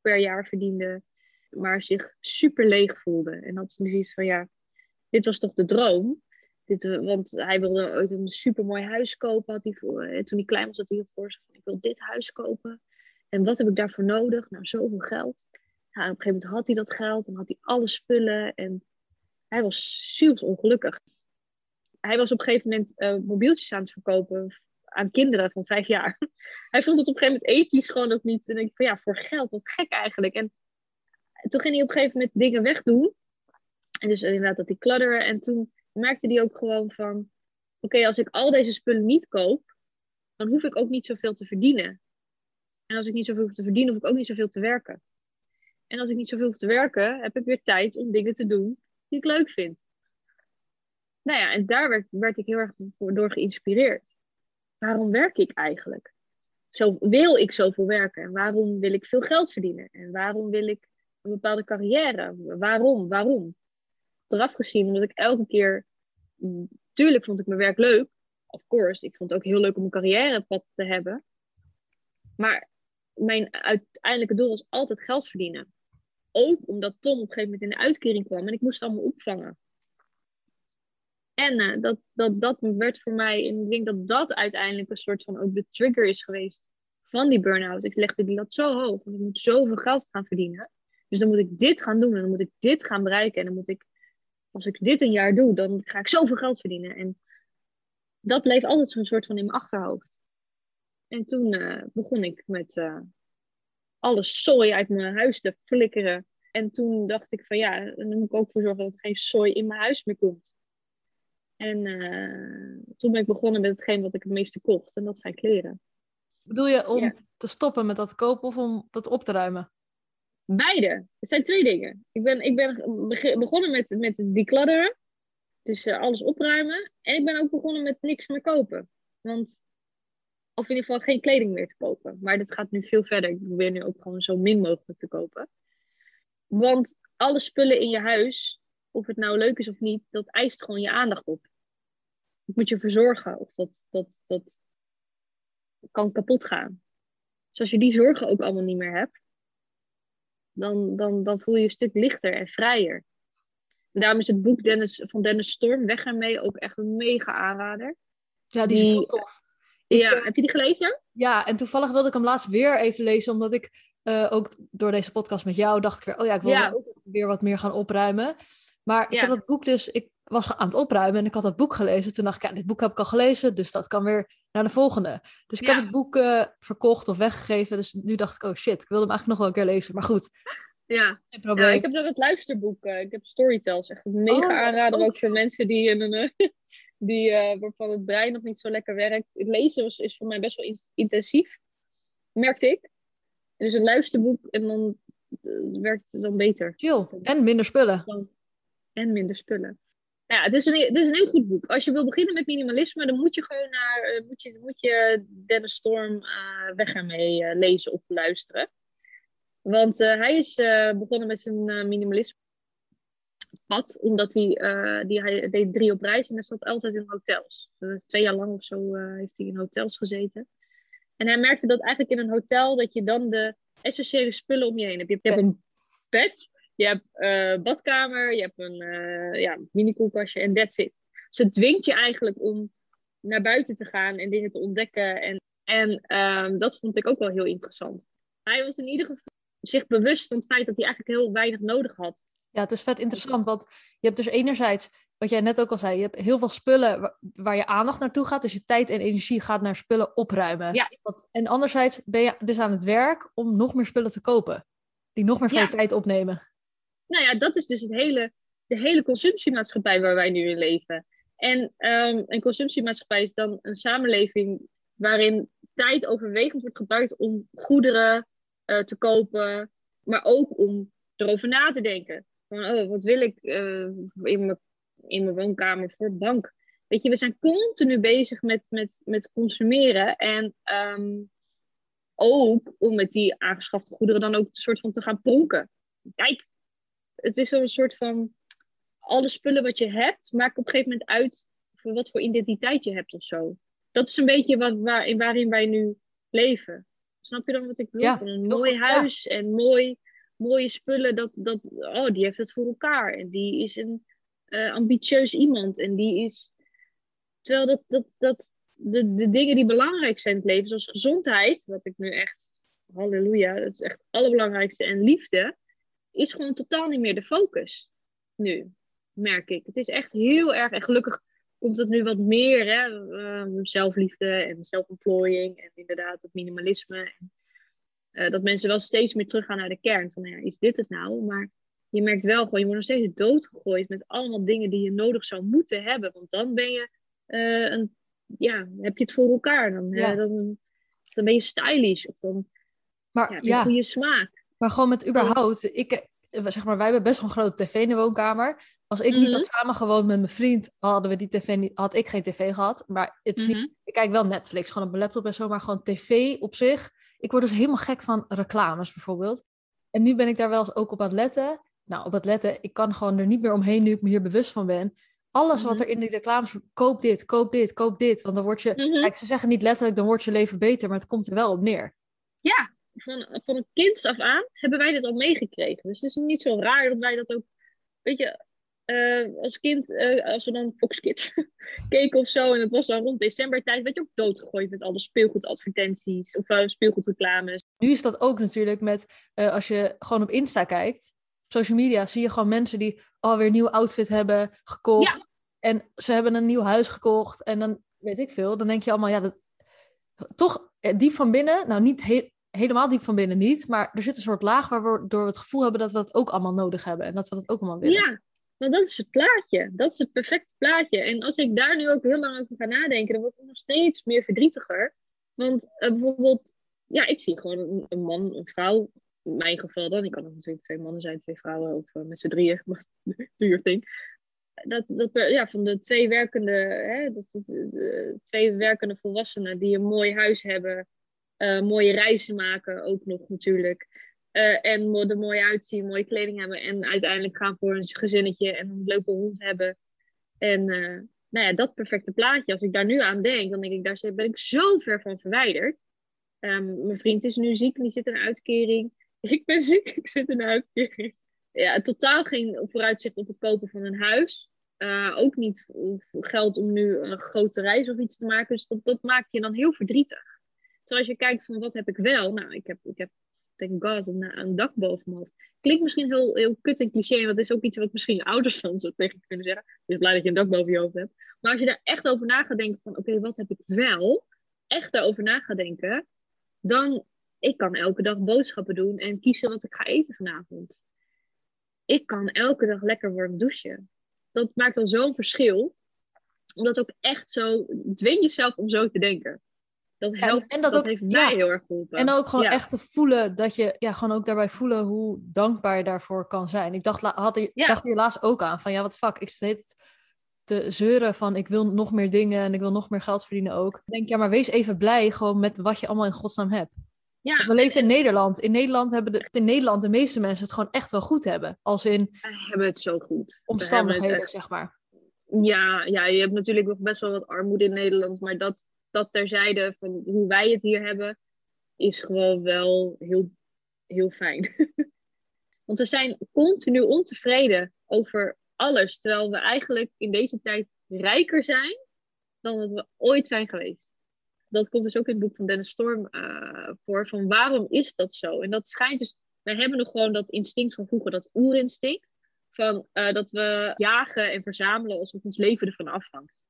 per jaar verdiende maar zich super leeg voelde. En had ze zoiets van, ja, dit was toch de droom? Dit, eh, want hij wilde ooit een super mooi huis kopen. Had hij voor, eh, toen hij klein was, had hij voor zich van, ik wil dit huis kopen. En wat heb ik daarvoor nodig? Nou, zoveel geld. Ja, op een gegeven moment had hij dat geld en had hij alle spullen. En hij was super ongelukkig. Hij was op een gegeven moment uh, mobieltjes aan het verkopen aan kinderen van vijf jaar. Hij vond het op een gegeven moment ethisch gewoon ook niet. En ik van ja, voor geld, wat gek eigenlijk. En toen ging hij op een gegeven moment dingen wegdoen. En dus inderdaad dat hij kladderen. En toen merkte hij ook gewoon van... Oké, als ik al deze spullen niet koop, dan hoef ik ook niet zoveel te verdienen. En als ik niet zoveel hoef te verdienen, hoef ik ook niet zoveel te werken. En als ik niet zoveel hoef te werken, heb ik weer tijd om dingen te doen die ik leuk vind. Nou ja, en daar werd, werd ik heel erg door geïnspireerd. Waarom werk ik eigenlijk? Zo wil ik zoveel werken? En waarom wil ik veel geld verdienen? En waarom wil ik een bepaalde carrière? Waarom? Waarom? Eraf gezien, omdat ik elke keer... Mm, tuurlijk vond ik mijn werk leuk. Of course, ik vond het ook heel leuk om een carrièrepad te hebben. Maar mijn uiteindelijke doel was altijd geld verdienen. Ook omdat Tom op een gegeven moment in de uitkering kwam en ik moest het allemaal opvangen. En uh, dat, dat, dat werd voor mij, en ik denk dat dat uiteindelijk een soort van ook de trigger is geweest van die burn-out. Ik legde die lat zo hoog, want ik moet zoveel geld gaan verdienen. Dus dan moet ik dit gaan doen en dan moet ik dit gaan bereiken. En dan moet ik, als ik dit een jaar doe, dan ga ik zoveel geld verdienen. En dat bleef altijd zo'n soort van in mijn achterhoofd. En toen uh, begon ik met uh, alle zooi uit mijn huis te flikkeren. En toen dacht ik van ja, dan moet ik ook voor zorgen dat er geen zooi in mijn huis meer komt. En uh, toen ben ik begonnen met hetgeen wat ik het meeste kocht. En dat zijn kleren. Bedoel je om te stoppen met dat kopen of om dat op te ruimen? Beide. Het zijn twee dingen. Ik ben, ik ben begonnen met, met declutteren. Dus uh, alles opruimen. En ik ben ook begonnen met niks meer kopen. Want of in ieder geval geen kleding meer te kopen. Maar dat gaat nu veel verder. Ik probeer nu ook gewoon zo min mogelijk te kopen. Want alle spullen in je huis, of het nou leuk is of niet, dat eist gewoon je aandacht op. Dat moet je verzorgen of dat, dat, dat kan kapot gaan. Dus als je die zorgen ook allemaal niet meer hebt, dan, dan, dan voel je je een stuk lichter en vrijer. En daarom is het boek Dennis, van Dennis Storm, Weg ermee, ook echt een mega aanrader. Ja, die is heel tof ja, eh, heb je die gelezen? Ja, en toevallig wilde ik hem laatst weer even lezen, omdat ik uh, ook door deze podcast met jou dacht ik weer, oh ja, ik wil ook weer wat meer gaan opruimen. Maar ik had het boek dus, ik was aan het opruimen en ik had dat boek gelezen. Toen dacht ik, ja, dit boek heb ik al gelezen, dus dat kan weer naar de volgende. Dus ik heb het boek uh, verkocht of weggegeven. Dus nu dacht ik, oh shit, ik wilde hem eigenlijk nog wel een keer lezen. Maar goed, ja. Geen probleem. Ja, ik heb nog het luisterboek. Uh, ik heb Storytels. Echt een mega oh, aanrader ook voor mensen die, een, die uh, waarvan het brein nog niet zo lekker werkt. Het lezen was, is voor mij best wel intensief. Merkte ik. Dus een luisterboek en dan werkt het dan beter. Chill. En minder spullen. En minder spullen. Ja, het is, een, het is een heel goed boek. Als je wil beginnen met minimalisme, dan moet je gewoon naar moet je, moet je Dennis Storm weg ermee lezen of luisteren. Want uh, hij is uh, begonnen met zijn uh, minimalisme pad, omdat hij, die, hij deed drie op reis en hij zat altijd in hotels. Dus twee jaar lang of zo heeft hij in hotels gezeten. En hij merkte dat eigenlijk in een hotel dat je dan de essentiële spullen om je heen hebt. Je hebt een bed, je hebt een badkamer, je hebt een ja, mini koelkastje en that's it. Dus het dwingt je eigenlijk om naar buiten te gaan en dingen te ontdekken. En, en ehm, dat vond ik ook wel heel interessant. Hij was in ieder geval zich bewust van het feit dat hij eigenlijk heel weinig nodig had. Ja, het is vet interessant, want je hebt dus enerzijds, wat jij net ook al zei, je hebt heel veel spullen waar, je aandacht naartoe gaat, dus je tijd en energie gaat naar spullen opruimen. Ja. en anderzijds ben je dus aan het werk om nog meer spullen te kopen, die nog meer van je tijd opnemen. Nou ja, dat is dus het hele, de hele consumptiemaatschappij waar wij nu in leven. En um, een consumptiemaatschappij is dan een samenleving waarin tijd overwegend wordt gebruikt om goederen uh, te kopen, maar ook om erover na te denken. Van, oh, wat wil ik uh, in, mijn, in mijn woonkamer voor bank? Weet je, we zijn continu bezig met, met, met consumeren. En um, ook om met die aangeschafte goederen dan ook een soort van te gaan pronken. Kijk, het is zo'n soort van. Alle spullen wat je hebt, maakt op een gegeven moment uit voor wat voor identiteit je hebt of zo. Dat is een beetje wat, waar, waarin wij nu leven. Snap je dan wat ik bedoel? Ja, een mooi huis en mooi, mooie spullen. Dat, dat, oh, die heeft het voor elkaar. En die is een uh, ambitieus iemand. En die is. Terwijl dat, dat, dat de, de dingen die belangrijk zijn in het leven, zoals gezondheid, wat ik nu echt, halleluja, dat is echt het allerbelangrijkste, en liefde, is gewoon totaal niet meer de focus. Nu, merk ik. Het is echt heel erg, en gelukkig komt het nu wat meer, hè? Uh, zelfliefde en zelfontplooiing en inderdaad het minimalisme. En, uh, dat mensen wel steeds meer teruggaan naar de kern van, ja, is dit het nou? Maar je merkt wel gewoon, je wordt nog steeds doodgegooid met allemaal dingen die je nodig zou moeten hebben. Want dan ben je, uh, een, ja, heb je het voor elkaar. Dan, ja. dan, dan ben je stylish of dan maar, ja, heb je goede smaak. Maar gewoon met überhaupt, ik, zeg maar, wij hebben best wel een grote tv in de woonkamer. Als ik niet had mhm. samengewoond met mijn vriend, hadden we die tv niet, had ik geen tv gehad. Maar het is niet, mhm. ik kijk wel Netflix, gewoon op mijn laptop en zo, maar gewoon tv op zich. Ik word dus helemaal gek van reclames bijvoorbeeld. En nu ben ik daar wel ook op aan het letten. Nou, op het letten, ik kan gewoon er niet meer omheen nu ik me hier bewust van ben. Alles wat mhm. er in die reclames, koop dit, koop dit, koop dit. Want dan word je, kijk, ze zeggen niet letterlijk, dan wordt je leven beter, maar het komt er wel op neer. Ja, van, van een kind af aan hebben wij dit al meegekregen. Dus het is niet zo raar dat wij dat ook, weet je, uh, als kind, uh, als we dan Fox Kids keken of zo, en het was dan rond decembertijd, werd je ook doodgegooid met alle speelgoedadvertenties of uh, speelgoedreclames. Nu is dat ook natuurlijk met, als je gewoon op Insta kijkt, social media, zie je gewoon mensen die alweer een nieuw outfit hebben gekocht. En ze hebben een nieuw huis gekocht en dan weet ik veel, dan denk je allemaal, ja, dat, toch diep van binnen, nou niet heel helemaal diep van binnen niet, maar er zit een soort laag waardoor we het gevoel hebben dat we dat ook allemaal nodig hebben en dat we dat ook allemaal willen. Ja, want dat is het plaatje. Dat is het perfecte plaatje. En als ik daar nu ook heel lang over ga nadenken, dan word ik nog steeds meer verdrietiger. Want uh, bijvoorbeeld, ja, ik zie gewoon een, man, een vrouw, in mijn geval dan, ik kan ook natuurlijk twee mannen zijn, twee vrouwen, of uh, met z'n drieën, maar do your thing. Dat, dat, ja, van de twee werkende, hè, dat, de twee werkende volwassenen die een mooi huis hebben, uh, mooie reizen maken ook nog natuurlijk. Uh, en er mooi uitzien, mooie kleding hebben. En uiteindelijk gaan voor een gezinnetje en een leuke hond hebben. En uh, nou ja, dat perfecte plaatje. Als ik daar nu aan denk, dan denk ik, daar ben ik zo ver van verwijderd. Um, mijn vriend is nu ziek en die zit in uitkering. Ik ben ziek, ik zit in uitkering. Ja, totaal geen vooruitzicht op het kopen van een huis. Ook niet geld om nu een grote reis of iets te maken. Dus dat, dat maakt je dan heel verdrietig. Terwijl als je kijkt van wat heb ik wel. Nou, ik heb, ik heb thank god, een, een dak boven mijn hoofd. Klinkt misschien heel, heel kut en cliché. En dat is ook iets wat misschien ouders dan zo tegen je kunnen zeggen. Dus blij dat je een dak boven je hoofd hebt. Maar als je daar echt over na gaat denken van oké, wat heb ik wel? Echt daarover na gaat denken. Dan, ik kan elke dag boodschappen doen en kiezen wat ik ga eten vanavond. Ik kan elke dag lekker warm douchen. Dat maakt al zo'n verschil. Omdat ook echt zo, dwing jezelf om zo te denken. Dat helpt. En, dat, ook, heeft mij heel erg geholpen. En ook gewoon echt te voelen dat je, ja, gewoon ook daarbij voelen hoe dankbaar je daarvoor kan zijn. Ik dacht, had, ja. dacht hier laatst ook aan van, ja, wat fuck, ik zit te zeuren van ik wil nog meer dingen en ik wil nog meer geld verdienen ook. Ik denk, ja, maar wees even blij gewoon met wat je allemaal in godsnaam hebt. Ja, we leven in Nederland. In Nederland hebben de, in Nederland de meeste mensen het gewoon echt wel goed hebben. Als in... We hebben het zo goed. Omstandigheden, zeg maar. Ja, ja, je hebt natuurlijk nog best wel wat armoede in Nederland, maar dat, dat terzijde van hoe wij het hier hebben, is gewoon wel heel, heel fijn. Want we zijn continu ontevreden over alles, terwijl we eigenlijk in deze tijd rijker zijn dan dat we ooit zijn geweest. Dat komt dus ook in het boek van Dennis Storm uh, voor, van waarom is dat zo? En dat schijnt dus, wij hebben nog gewoon dat instinct van vroeger, dat oerinstinct, van uh, dat we jagen en verzamelen alsof ons leven ervan afhangt.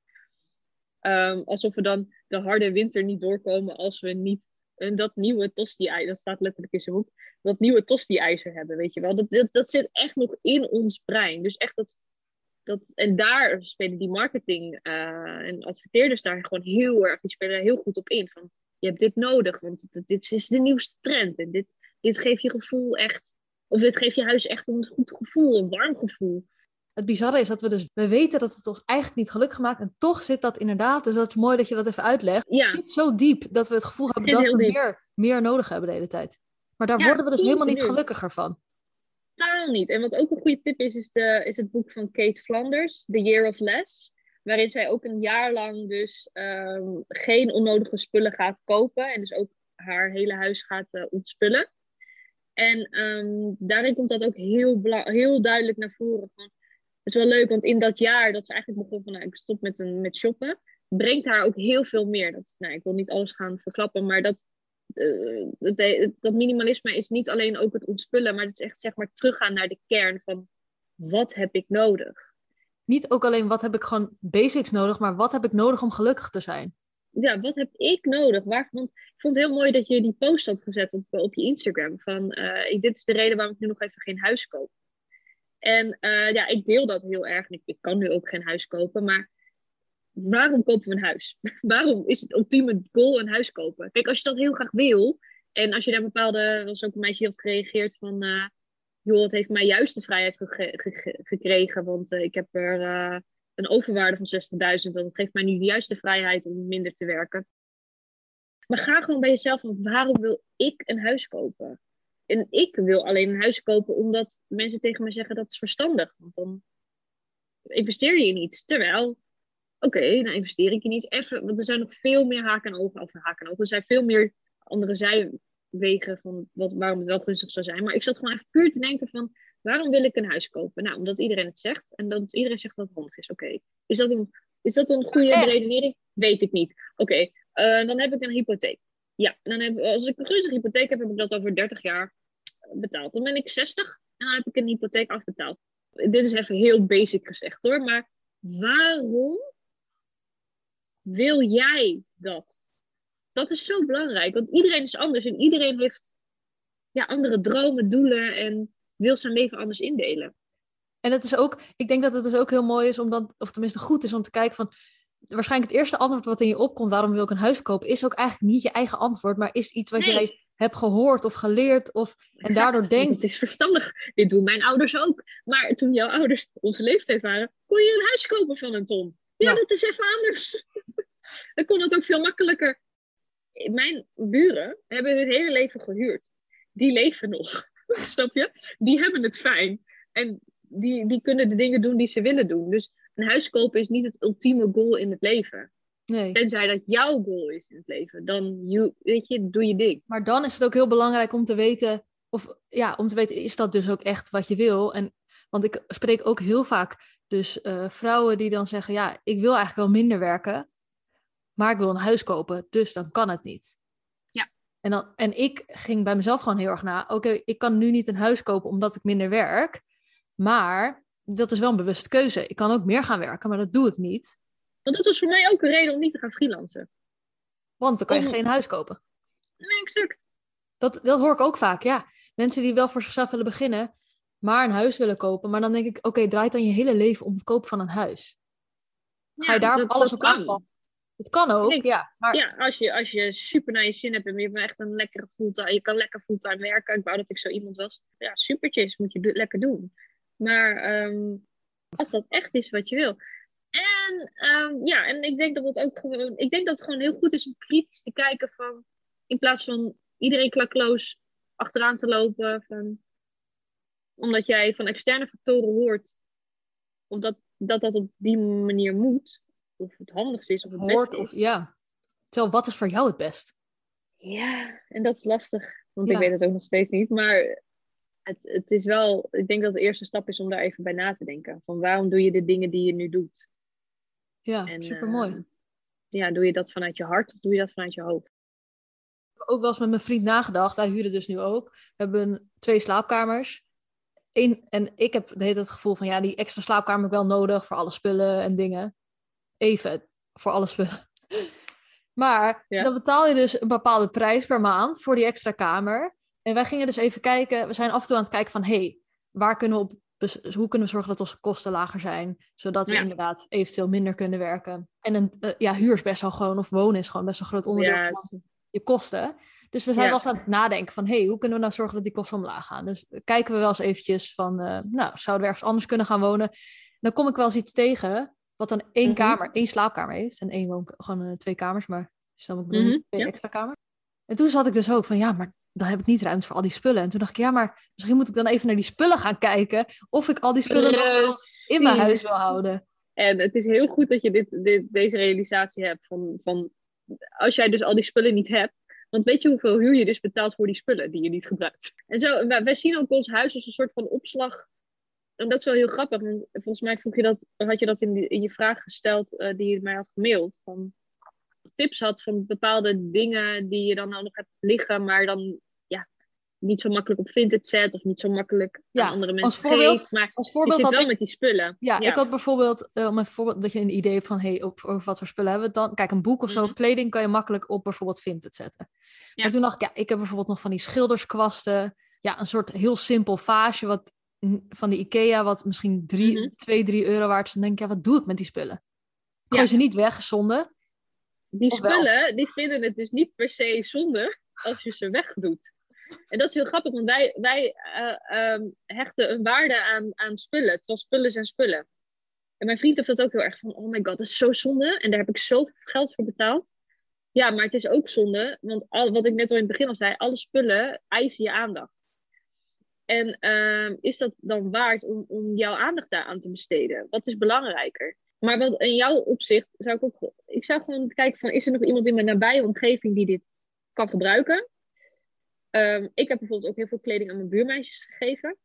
Um, alsof we dan de harde winter niet doorkomen als we niet dat nieuwe tosti-ijzer, dat staat letterlijk in zijn boek, dat nieuwe tosti-ijzer hebben, weet je wel. Dat, dat, dat zit echt nog in ons brein. Dus echt dat, dat en daar spelen die marketing uh, en adverteerders daar gewoon heel erg, die spelen heel goed op in. Van, je hebt dit nodig, want dit, dit is de nieuwste trend. En dit, dit geeft je gevoel echt, of dit geeft je huis echt een goed gevoel, een warm gevoel het bizarre is dat we dus, we weten dat het ons eigenlijk niet gelukkig maakt. En toch zit dat inderdaad, dus dat is mooi dat je dat even uitlegt. Ja. Het zit zo diep dat we het gevoel hebben dat we meer, meer nodig hebben de hele tijd. Maar daar worden we dus helemaal niet gelukkiger van. Totaal niet. En wat ook een goede tip is, is, de, is het boek van Kate Flanders, The Year of Less. Waarin zij ook een jaar lang dus ehm, geen onnodige spullen gaat kopen. En dus ook haar hele huis gaat uh, ontspullen. En um, daarin komt dat ook heel, heel duidelijk naar voren. Van, is wel leuk, want in dat jaar dat ze eigenlijk begon van, nou, ik stop met, een, met shoppen, brengt haar ook heel veel meer. Dat, nou, ik wil niet alles gaan verklappen, maar dat, uh, dat, dat, minimalisme is niet alleen ook het ontspullen, maar het is echt zeg maar teruggaan naar de kern van, wat heb ik nodig? niet ook alleen wat heb ik gewoon basics nodig, maar wat heb ik nodig om gelukkig te zijn? Ja, wat heb ik nodig? Waar, want ik vond het heel mooi dat je die post had gezet op, op je Instagram. Van uh, dit is de reden waarom ik nu nog even geen huis koop. En uh, ja, ik deel dat heel erg. Ik, kan nu ook geen huis kopen, maar waarom kopen we een huis? waarom is het ultieme goal een huis kopen? Kijk, als je dat heel graag wil, en als je daar bepaalde, was ook een meisje die had gereageerd van, uh, joh, het heeft mij juist de vrijheid gekregen, want uh, ik heb er een overwaarde van 60.000 en dat geeft mij nu de juiste vrijheid om minder te werken. Maar ga gewoon bij jezelf van, waarom wil ik een huis kopen? En ik wil alleen een huis kopen omdat mensen tegen me zeggen dat is verstandig, want dan investeer je in iets. Terwijl oké, dan investeer ik in iets. Even, want er zijn nog veel meer haken en ogen, of haken en ogen. Er zijn veel meer andere zijwegen van wat, waarom het wel gunstig zou zijn. Maar ik zat gewoon even puur te denken van, waarom wil ik een huis kopen? Nou, omdat iedereen het zegt en dat iedereen zegt dat het handig is. Oké, is, dat een, is dat een goede redenering? Weet ik niet. Oké, uh, dan heb ik een hypotheek. Ja, dan heb, als ik een gunstige hypotheek heb, heb ik dat over 30 jaar betaald. Dan ben ik 60 en dan heb ik een hypotheek afbetaald. Dit is even heel basic gezegd hoor, maar waarom wil jij dat? Dat is zo belangrijk, want iedereen is anders en iedereen heeft ja, andere dromen, doelen en wil zijn leven anders indelen. En het is ook, ik denk dat het dus ook heel mooi is om dan, of tenminste goed is om te kijken van, waarschijnlijk het eerste antwoord wat in je opkomt, waarom wil ik een huis kopen, is ook eigenlijk niet je eigen antwoord, maar is iets wat nee. jij hebt gehoord of geleerd of en daardoor denkt. Het is verstandig. Dit doen mijn ouders ook. Maar toen jouw ouders onze leeftijd waren, kon je een huis kopen van een ton. Ja, ja. dat is even anders. Dan kon het ook veel makkelijker. Mijn buren hebben hun hele leven gehuurd. Die leven nog. Snap je? Die hebben het fijn. En die, die kunnen de dingen doen die ze willen doen. Dus een huis kopen is niet het ultieme goal in het leven. Nee. Tenzij dat jouw goal is in het leven. Dan you, weet je, doe je ding. Maar dan is het ook heel belangrijk om te weten. Of ja, om te weten, is dat dus ook echt wat je wil? En, want ik spreek ook heel vaak dus uh, vrouwen die dan zeggen: Ja, ik wil eigenlijk wel minder werken maar ik wil een huis kopen, dus dan kan het niet. Ja. En, dan, en ik ging bij mezelf gewoon heel erg na, oké, ik kan nu niet een huis kopen omdat ik minder werk, maar dat is wel een bewuste keuze. Ik kan ook meer gaan werken, maar dat doe ik niet. Want dat was voor mij ook een reden om niet te gaan freelancen. Want dan kan je geen huis kopen. Nee, exact. Dat, dat hoor ik ook vaak, ja. Mensen die wel voor zichzelf willen beginnen, maar een huis willen kopen. Maar dan denk ik, oké, draait dan je hele leven om het kopen van een huis. Ga je daar alles op aanpassen? Het kan ook, ja. Maar... Ja, als je, als je super naar je zin hebt en je hebt echt een lekkere fulltime, je kan lekker fulltime werken. Ik wou dat ik zo iemand was. Ja, supertjes, moet je lekker doen. Maar um, als dat echt is wat je wil. En um, ja, en ik denk dat het ook gewoon, ik denk dat het gewoon heel goed is om kritisch te kijken van, in plaats van iedereen klakloos achteraan te lopen, van, omdat jij van externe factoren hoort, omdat dat dat op die manier moet, of het handigste is of het Hoort, beste is. Of, ja. Terwijl, wat is voor jou het best? Ja, en dat is lastig. Want ik weet het ook nog steeds niet. Maar het, het is wel... Ik denk dat de eerste stap is om daar even bij na te denken. Van waarom doe je de dingen die je nu doet? Ja, en, super mooi. Uh, ja, doe je dat vanuit je hart of doe je dat vanuit je hoofd? Ik heb ook wel eens met mijn vriend nagedacht. Hij huurde dus nu ook. We hebben twee slaapkamers. Eén, en ik heb de hele het gevoel van ja, die extra slaapkamer heb ik wel nodig voor alle spullen en dingen even voor alles spullen. Maar dan betaal je dus een bepaalde prijs per maand voor die extra kamer. En wij gingen dus even kijken, we zijn af en toe aan het kijken van, hé, hey, waar kunnen we op, hoe kunnen we zorgen dat onze kosten lager zijn, zodat we inderdaad eventueel minder kunnen werken. En een, uh, ja, huur is best wel gewoon, of wonen is gewoon best een groot onderdeel ja. van je kosten. Dus we zijn wel eens aan het nadenken van, hé, hey, hoe kunnen we nou zorgen dat die kosten omlaag gaan? Dus kijken we wel eens eventjes van, uh, nou, zouden we ergens anders kunnen gaan wonen? Dan kom ik wel eens iets tegen wat dan één mhm. kamer, één slaapkamer heeft. En één woon, gewoon uh, twee kamers, maar stel ik bedoel, mm -hmm. twee extra kamers. En toen zat ik dus ook van, ja, maar dan heb ik niet ruimte voor al die spullen. En toen dacht ik, ja, maar misschien moet ik dan even naar die spullen gaan kijken. Of ik al die spullen nog in mijn huis wil houden. En het is heel goed dat je dit, dit, deze realisatie hebt. Van, van, als jij dus al die spullen niet hebt. Want weet je hoeveel huur je dus betaalt voor die spullen die je niet gebruikt? En zo, wij, wij zien ook ons huis als een soort van opslag en dat is wel heel grappig, want volgens mij vroeg je dat, had je dat in, die, in je vraag gesteld uh, die je mij had gemaild. Van tips had van bepaalde dingen die je dan nou nog hebt liggen, maar dan ja, niet zo makkelijk op Vinted zet of niet zo makkelijk Ja, aan andere als mensen voorbeeld- geeft. Maar Als je voorbeeld zit wel ik met die spullen. Ja, Ja. ik had bijvoorbeeld, eh, om een voorbeeld, dat je een idee hebt van, hey, op, over wat voor spullen hebben we dan? Kijk, een boek of zo Mhm. of kleding kan je makkelijk op bijvoorbeeld Vinted zetten. Ja. Maar toen dacht ik, ja, ik heb bijvoorbeeld nog van die schilderskwasten. Ja, een soort heel simpel vaasje wat, mm, van die Ikea, wat misschien drie, Mhm. 2, 3 euro waard is. Dan denk ik, ja, wat doe ik met die spullen? Gooi Ja. ze niet weg, zonde. Die spullen, die vinden het dus niet per se zonde als je ze wegdoet. En dat is heel grappig, want wij, wij eh, ehm, hechten een waarde aan, aan spullen. Terwijl spullen zijn spullen. En mijn vriend heeft dat ook heel erg van, oh my god, dat is zo zonde. En daar heb ik zoveel geld voor betaald. Ja, maar het is ook zonde, want al, wat ik net al in het begin al zei, alle spullen eisen je aandacht. En ehm, is dat dan waard om, om jouw aandacht daaraan te besteden? Wat is belangrijker? Maar wat in jouw opzicht zou ik ook. Ik zou gewoon kijken van is er nog iemand in mijn nabije omgeving die dit kan gebruiken? Ehm, ik heb bijvoorbeeld ook heel veel kleding aan mijn buurmeisjes gegeven.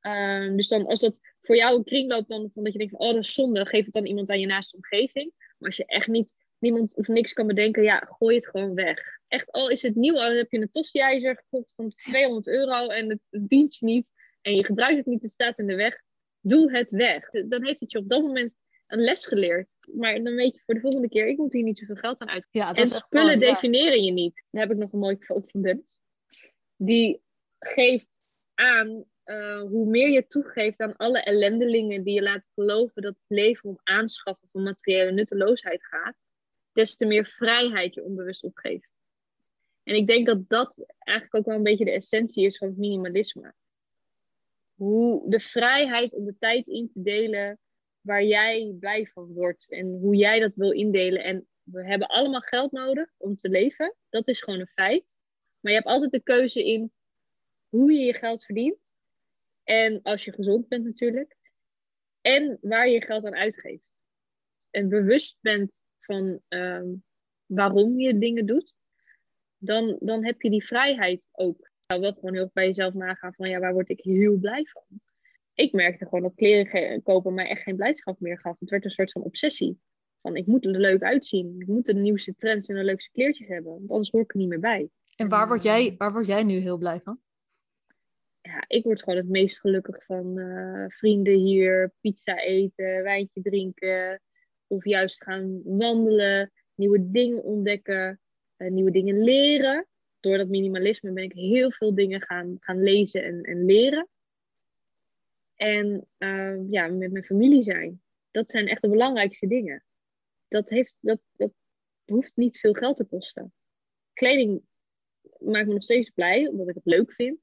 Ehm, dus dan als dat voor jou een kring loopt, dan van dat je denkt van oh dat is zonde, geef het dan iemand aan je naaste omgeving. Maar als je echt niet niemand of niks kan bedenken, ja, gooi het gewoon weg. Echt, al is het nieuw, al heb je een tostiijzer gekocht van 200 euro en het dient je niet en je gebruikt het niet, het staat in de weg, doe het weg. Dan heeft het je op dat moment een les geleerd. Maar dan weet je voor de volgende keer, ik moet hier niet zoveel geld aan uit. Ja, En spullen ja. definiëren je niet. Daar heb ik nog een mooie foto van Dennis. Die geeft aan eh, hoe meer je toegeeft aan alle ellendelingen die je laten geloven dat het leven om aanschaffen van materiële nutteloosheid gaat, des te meer vrijheid je onbewust opgeeft. En ik denk dat dat eigenlijk ook wel een beetje de essentie is van het minimalisme. Hoe de vrijheid om de tijd in te delen waar jij blij van wordt en hoe jij dat wil indelen. En we hebben allemaal geld nodig om te leven. Dat is gewoon een feit. Maar je hebt altijd de keuze in hoe je je geld verdient. En als je gezond bent natuurlijk. En waar je je geld aan uitgeeft. En bewust bent van ehm, waarom je dingen doet. Dan, dan heb je die vrijheid ook. Zou wel gewoon heel erg bij jezelf nagaan van ja, waar word ik heel blij van? Ik merkte gewoon dat kleren kopen mij echt geen blijdschap meer gaf. Het werd een soort van obsessie. Van ik moet er leuk uitzien. Ik moet de nieuwste trends en de leukste kleertjes hebben. Want anders hoor ik er niet meer bij. En waar word, jij, waar word jij nu heel blij van? ja, ik word gewoon het meest gelukkig van eh, vrienden hier, pizza eten, wijntje drinken. Of juist gaan wandelen, nieuwe dingen ontdekken, eh, nieuwe dingen leren. Door dat minimalisme ben ik heel veel dingen gaan, gaan lezen en, en leren. En eh, ja, met mijn familie zijn. Dat zijn echt de belangrijkste dingen. Dat, heeft, dat, dat hoeft niet veel geld te kosten. Kleding maakt me nog steeds blij, omdat ik het leuk vind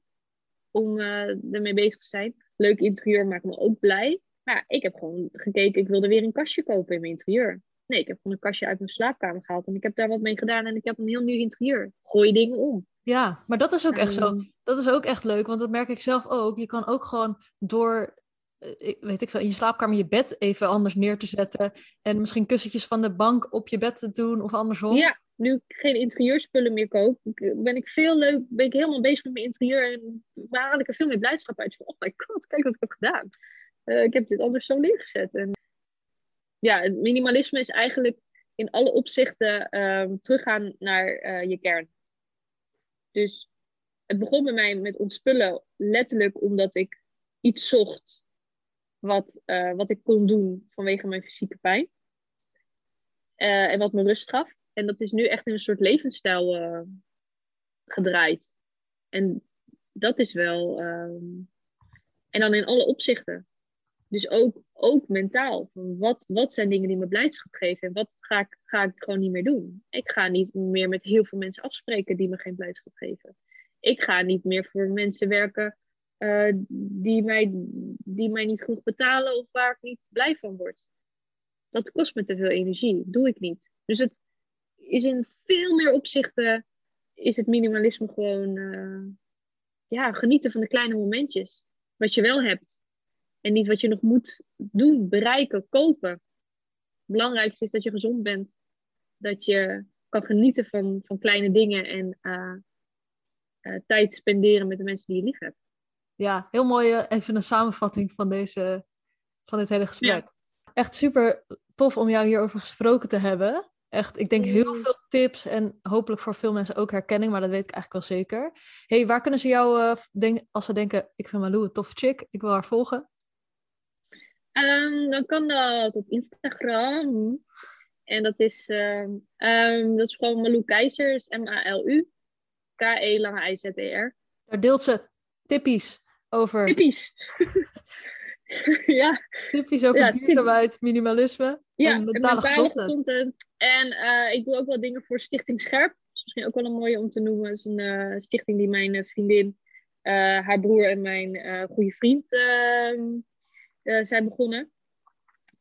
om eh, ermee bezig te zijn. Leuk interieur maakt me ook blij. Maar ik heb gewoon gekeken, ik wilde weer een kastje kopen in mijn interieur. Nee, ik heb gewoon een kastje uit mijn slaapkamer gehaald en ik heb daar wat mee gedaan en ik heb een heel nieuw interieur. Gooi dingen om. Ja, maar dat is ook echt zo. Ehm, Dat is ook echt leuk, want dat merk ik zelf ook. Je kan ook gewoon door, eh, weet ik veel, in je slaapkamer je bed even anders neer te zetten. En misschien kussentjes van de bank op je bed te doen of andersom. Ja, nu ik geen interieurspullen meer koop, ik- ben ik veel leuk, ben ik helemaal bezig met mijn interieur en waar haal ik er veel meer blijdschap uit. Van, oh my god, kijk wat ik heb gedaan. Eh, ik heb dit anders zo neergezet. En ja, het minimalisme is eigenlijk in alle opzichten ehm, teruggaan naar eh, je kern. Dus het begon bij mij met ontspullen, letterlijk omdat ik iets zocht wat, eh, wat ik kon doen vanwege mijn fysieke pijn. Eh, en wat me rust gaf. En dat is nu echt in een soort levensstijl gedraaid. En dat is wel. ehm, En dan in alle opzichten. Dus ook, ook mentaal. Wat, wat zijn dingen die me blijdschap geven en wat ga ik, ga ik gewoon niet meer doen? Ik ga niet meer met heel veel mensen afspreken die me geen blijdschap geven. Ik ga niet meer voor mensen werken eh, die, mij, die mij niet genoeg betalen of waar ik niet blij van word. Dat kost me te veel energie. Doe ik niet. Dus het is in veel meer opzichten is het minimalisme gewoon eh, ja, genieten van de kleine momentjes. Wat je wel hebt. En niet wat je nog moet doen, bereiken, kopen. Het belangrijkste is dat je gezond bent. Dat je kan genieten van, van kleine dingen en eh, eh, tijd spenderen met de mensen die je lief hebt. Ja, heel mooi. eh, Even een samenvatting van, deze, van dit hele gesprek. Echt super tof om jou hierover gesproken te hebben. Echt, ik denk heel veel tips en hopelijk voor veel mensen ook herkenning, maar dat weet ik eigenlijk wel zeker. hey, waar kunnen ze jou, denk, als ze denken, ik vind Malou een toffe chick, ik wil haar volgen? Ehm, dan kan dat op Instagram. En dat is, ehm, ehm, dat is gewoon Malou Keizers, M-A-L-U. K-E lange I-Z-E-R. Daar deelt ze tippies over, Typisch. ja, tippies over Ja, duurzaamheid, minimalisme ja, en en mentale gezondheid. gezondheid. En eh, ik doe ook wel dingen voor Stichting Scherp. Dat is misschien ook wel een mooie om te noemen. Dat is een eh, stichting die mijn eh, vriendin, haar broer en mijn goede vriend zijn begonnen.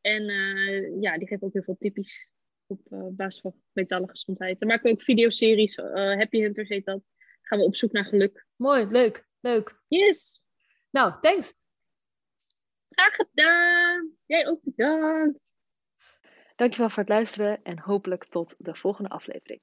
En eh, ja, die geven ook heel veel tippies op eh, basis van mentale gezondheid. Dan maken we ook videoseries. eh Happy Hunters heet dat. Gaan we op zoek naar geluk. Mooi, leuk, leuk. Yes! Nou, thanks. Graag gedaan! Jij ook bedankt! Dankjewel voor het luisteren en hopelijk tot de volgende aflevering.